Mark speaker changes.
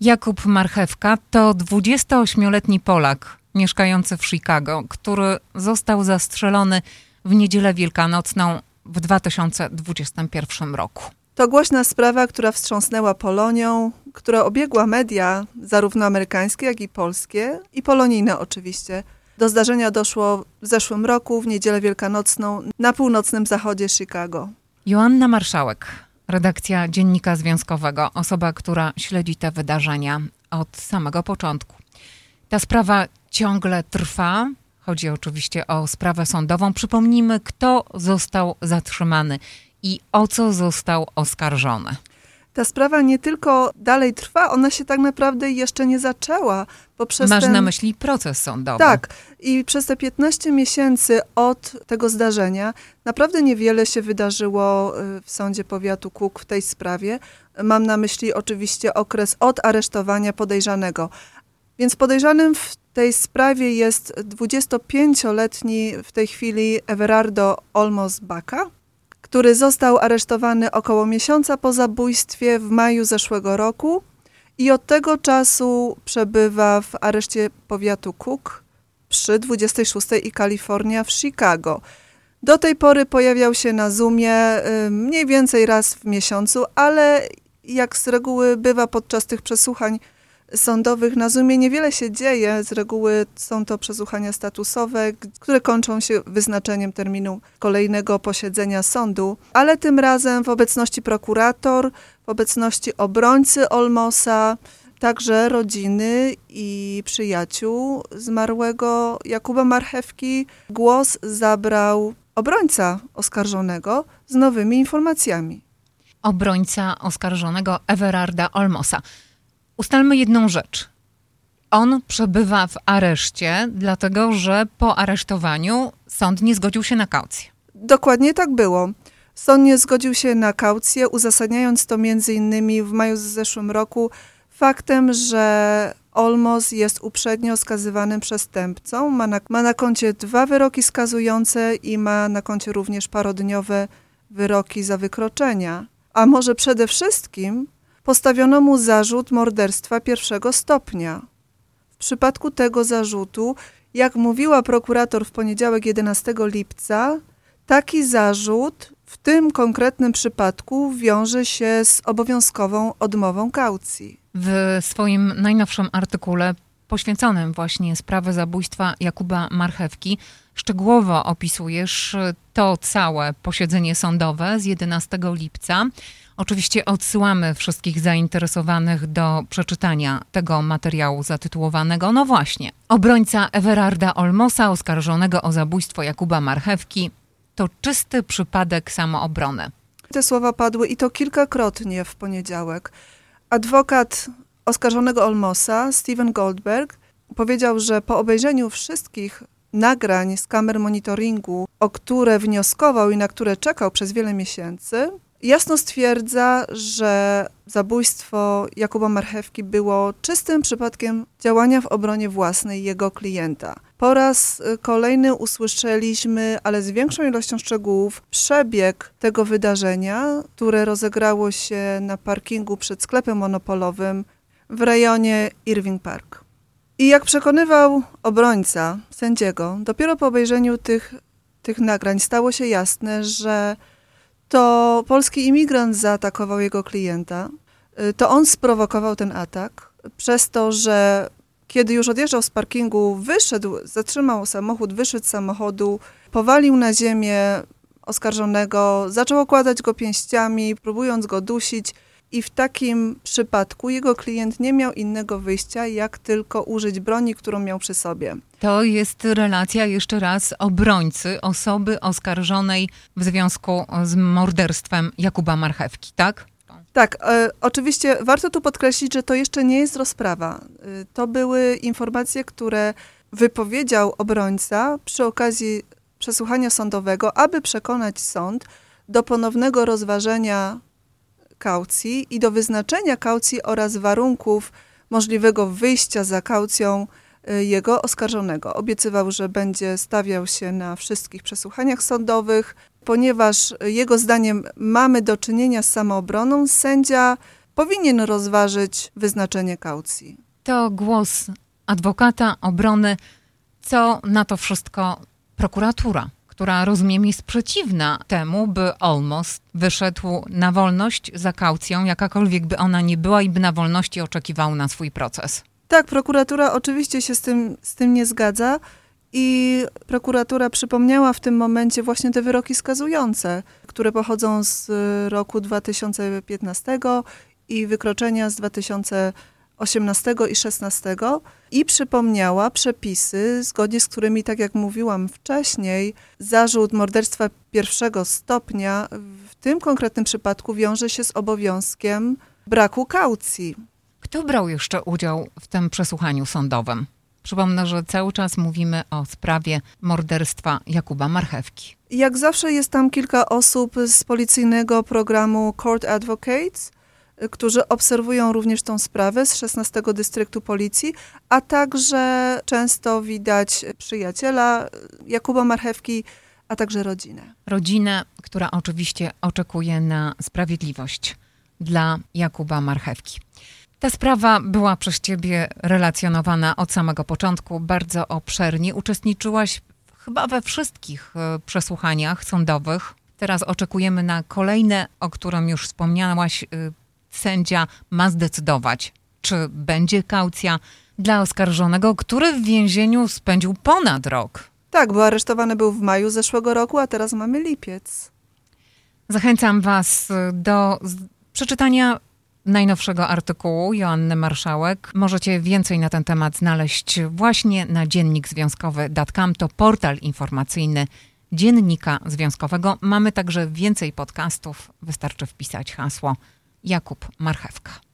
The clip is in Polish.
Speaker 1: Jakub Marchewka to 28-letni Polak mieszkający w Chicago, który został zastrzelony w niedzielę wielkanocną w 2021 roku.
Speaker 2: To głośna sprawa, która wstrząsnęła Polonią, która obiegła media, zarówno amerykańskie, jak i polskie, i polonijne oczywiście. Do zdarzenia doszło w zeszłym roku, w niedzielę wielkanocną, na północnym zachodzie Chicago.
Speaker 1: Joanna Marszałek, redakcja Dziennika Związkowego, osoba, która śledzi te wydarzenia od samego początku. Ta sprawa ciągle trwa. Chodzi oczywiście o sprawę sądową. Przypomnijmy, kto został zatrzymany i o co został oskarżony.
Speaker 2: Ta sprawa nie tylko dalej trwa, ona się tak naprawdę jeszcze nie zaczęła.
Speaker 1: Bo przez Masz ten... na myśli proces sądowy.
Speaker 2: Tak. I przez te 15 miesięcy od tego zdarzenia naprawdę niewiele się wydarzyło y, w sądzie powiatu Kuk w tej sprawie. Mam na myśli oczywiście okres od aresztowania podejrzanego. Więc podejrzanym w tej sprawie jest 25-letni w tej chwili Everardo Olmos Baka, który został aresztowany około miesiąca po zabójstwie w maju zeszłego roku i od tego czasu przebywa w areszcie powiatu Cook przy 26 i Kalifornia w Chicago. Do tej pory pojawiał się na Zoomie y, mniej więcej raz w miesiącu, ale jak z reguły bywa podczas tych przesłuchań, sądowych na Zoomie niewiele się dzieje. Z reguły są to przesłuchania statusowe, które kończą się wyznaczeniem terminu kolejnego posiedzenia sądu, ale tym razem w obecności prokurator, w obecności obrońcy Olmosa, także rodziny i przyjaciół zmarłego Jakuba Marchewki, głos zabrał obrońca oskarżonego z nowymi informacjami.
Speaker 1: Obrońca oskarżonego Everarda Olmosa. Ustalmy jedną rzecz. On przebywa w areszcie, dlatego że po aresztowaniu sąd nie zgodził się na kaucję.
Speaker 2: Dokładnie tak było. Sąd nie zgodził się na kaucję, uzasadniając to między innymi w maju z zeszłym roku faktem, że Olmos jest uprzednio skazywanym przestępcą, ma na, ma na koncie dwa wyroki skazujące i ma na koncie również parodniowe wyroki za wykroczenia. A może przede wszystkim postawiono mu zarzut morderstwa pierwszego stopnia. W przypadku tego zarzutu, jak mówiła prokurator w poniedziałek 11 lipca, taki zarzut w tym konkretnym przypadku wiąże się z obowiązkową odmową kaucji.
Speaker 1: W swoim najnowszym artykule poświęconym właśnie sprawie zabójstwa Jakuba Marchewki szczegółowo opisujesz to całe posiedzenie sądowe z 11 lipca. Oczywiście odsyłamy wszystkich zainteresowanych do przeczytania tego materiału zatytułowanego No właśnie. Obrońca Everarda Olmosa oskarżonego o zabójstwo Jakuba Marchewki to czysty przypadek samoobrony.
Speaker 2: Te słowa padły i to kilkakrotnie w poniedziałek. Adwokat oskarżonego Olmosa, Steven Goldberg, powiedział, że po obejrzeniu wszystkich nagrań z kamer monitoringu, o które wnioskował i na które czekał przez wiele miesięcy, jasno stwierdza, że zabójstwo Jakuba Marchewki było czystym przypadkiem działania w obronie własnej jego klienta. Po raz y, kolejny usłyszeliśmy, ale z większą ilością szczegółów, przebieg tego wydarzenia, które rozegrało się na parkingu przed sklepem monopolowym w rejonie Irving Park. I jak przekonywał obrońca sędziego, dopiero po obejrzeniu tych, tych nagrań stało się jasne, że to polski imigrant zaatakował jego klienta. Y, to on sprowokował ten atak przez to, że kiedy już odjeżdżał z parkingu, wyszedł, zatrzymał samochód, wyszedł z samochodu, powalił na ziemię oskarżonego, zaczął okładać go pięściami, próbując go dusić. I w takim przypadku jego klient nie miał innego wyjścia, jak tylko użyć broni, którą miał przy sobie.
Speaker 1: To jest relacja jeszcze raz obrońcy, osoby oskarżonej w związku z morderstwem Jakuba Marchewki, tak?
Speaker 2: Tak, e, oczywiście warto tu podkreślić, że to jeszcze nie jest rozprawa. E, to były informacje, które wypowiedział obrońca przy okazji przesłuchania sądowego, aby przekonać sąd do ponownego rozważenia kaucji i do wyznaczenia kaucji oraz warunków możliwego wyjścia za kaucją y, jego oskarżonego. Obiecywał, że będzie stawiał się na wszystkich przesłuchaniach sądowych, ponieważ jego zdaniem mamy do czynienia z samoobroną, sędzia powinien rozważyć wyznaczenie kaucji.
Speaker 1: To głos adwokata obrony. Co na to wszystko prokuratura, która rozumiem jest przeciwna temu, by Olmos wyszedł na wolność za kaucją, jakakolwiek by ona nie była i by na wolności oczekiwał na swój proces.
Speaker 2: Tak, prokuratura oczywiście się z tym, z tym nie zgadza. I prokuratura przypomniała w tym momencie właśnie te wyroki skazujące, które pochodzą z roku 2015 i wykroczenia z 2018 i 2016 i przypomniała przepisy, zgodnie z którymi, tak jak mówiłam wcześniej, zarzut morderstwa pierwszego stopnia w tym konkretnym przypadku wiąże się z obowiązkiem braku kaucji.
Speaker 1: Kto brał jeszcze udział w tym przesłuchaniu sądowym? Przypomnę, że cały czas mówimy o sprawie morderstwa Jakuba Marchewki.
Speaker 2: Jak zawsze jest tam kilka osób z policyjnego programu Court Advocates, którzy obserwują również tą sprawę z 16 dystryktu policji, a także często widać przyjaciela Jakuba Marchewki, a także rodzinę.
Speaker 1: Rodzinę, która oczywiście oczekuje na sprawiedliwość dla Jakuba Marchewki. Ta sprawa była przez ciebie relacjonowana od samego początku bardzo obszernie. Uczestniczyłaś chyba we wszystkich e, przesłuchaniach sądowych. Teraz oczekujemy na kolejne, o którym już wspomniałaś. Sędzia ma zdecydować, czy będzie kaucja dla oskarżonego, który w więzieniu spędził ponad rok.
Speaker 2: Tak, bo aresztowany był w maju zeszłego roku, a teraz mamy lipiec.
Speaker 1: Zachęcam Was do przeczytania najnowszego artykułu Joanny Marszałek. Możecie więcej na ten temat znaleźć właśnie na dziennikzwiązkowy.com. To portal informacyjny Dziennika Związkowego. Mamy także więcej podcastów. Wystarczy wpisać hasło Jakub Marchewka.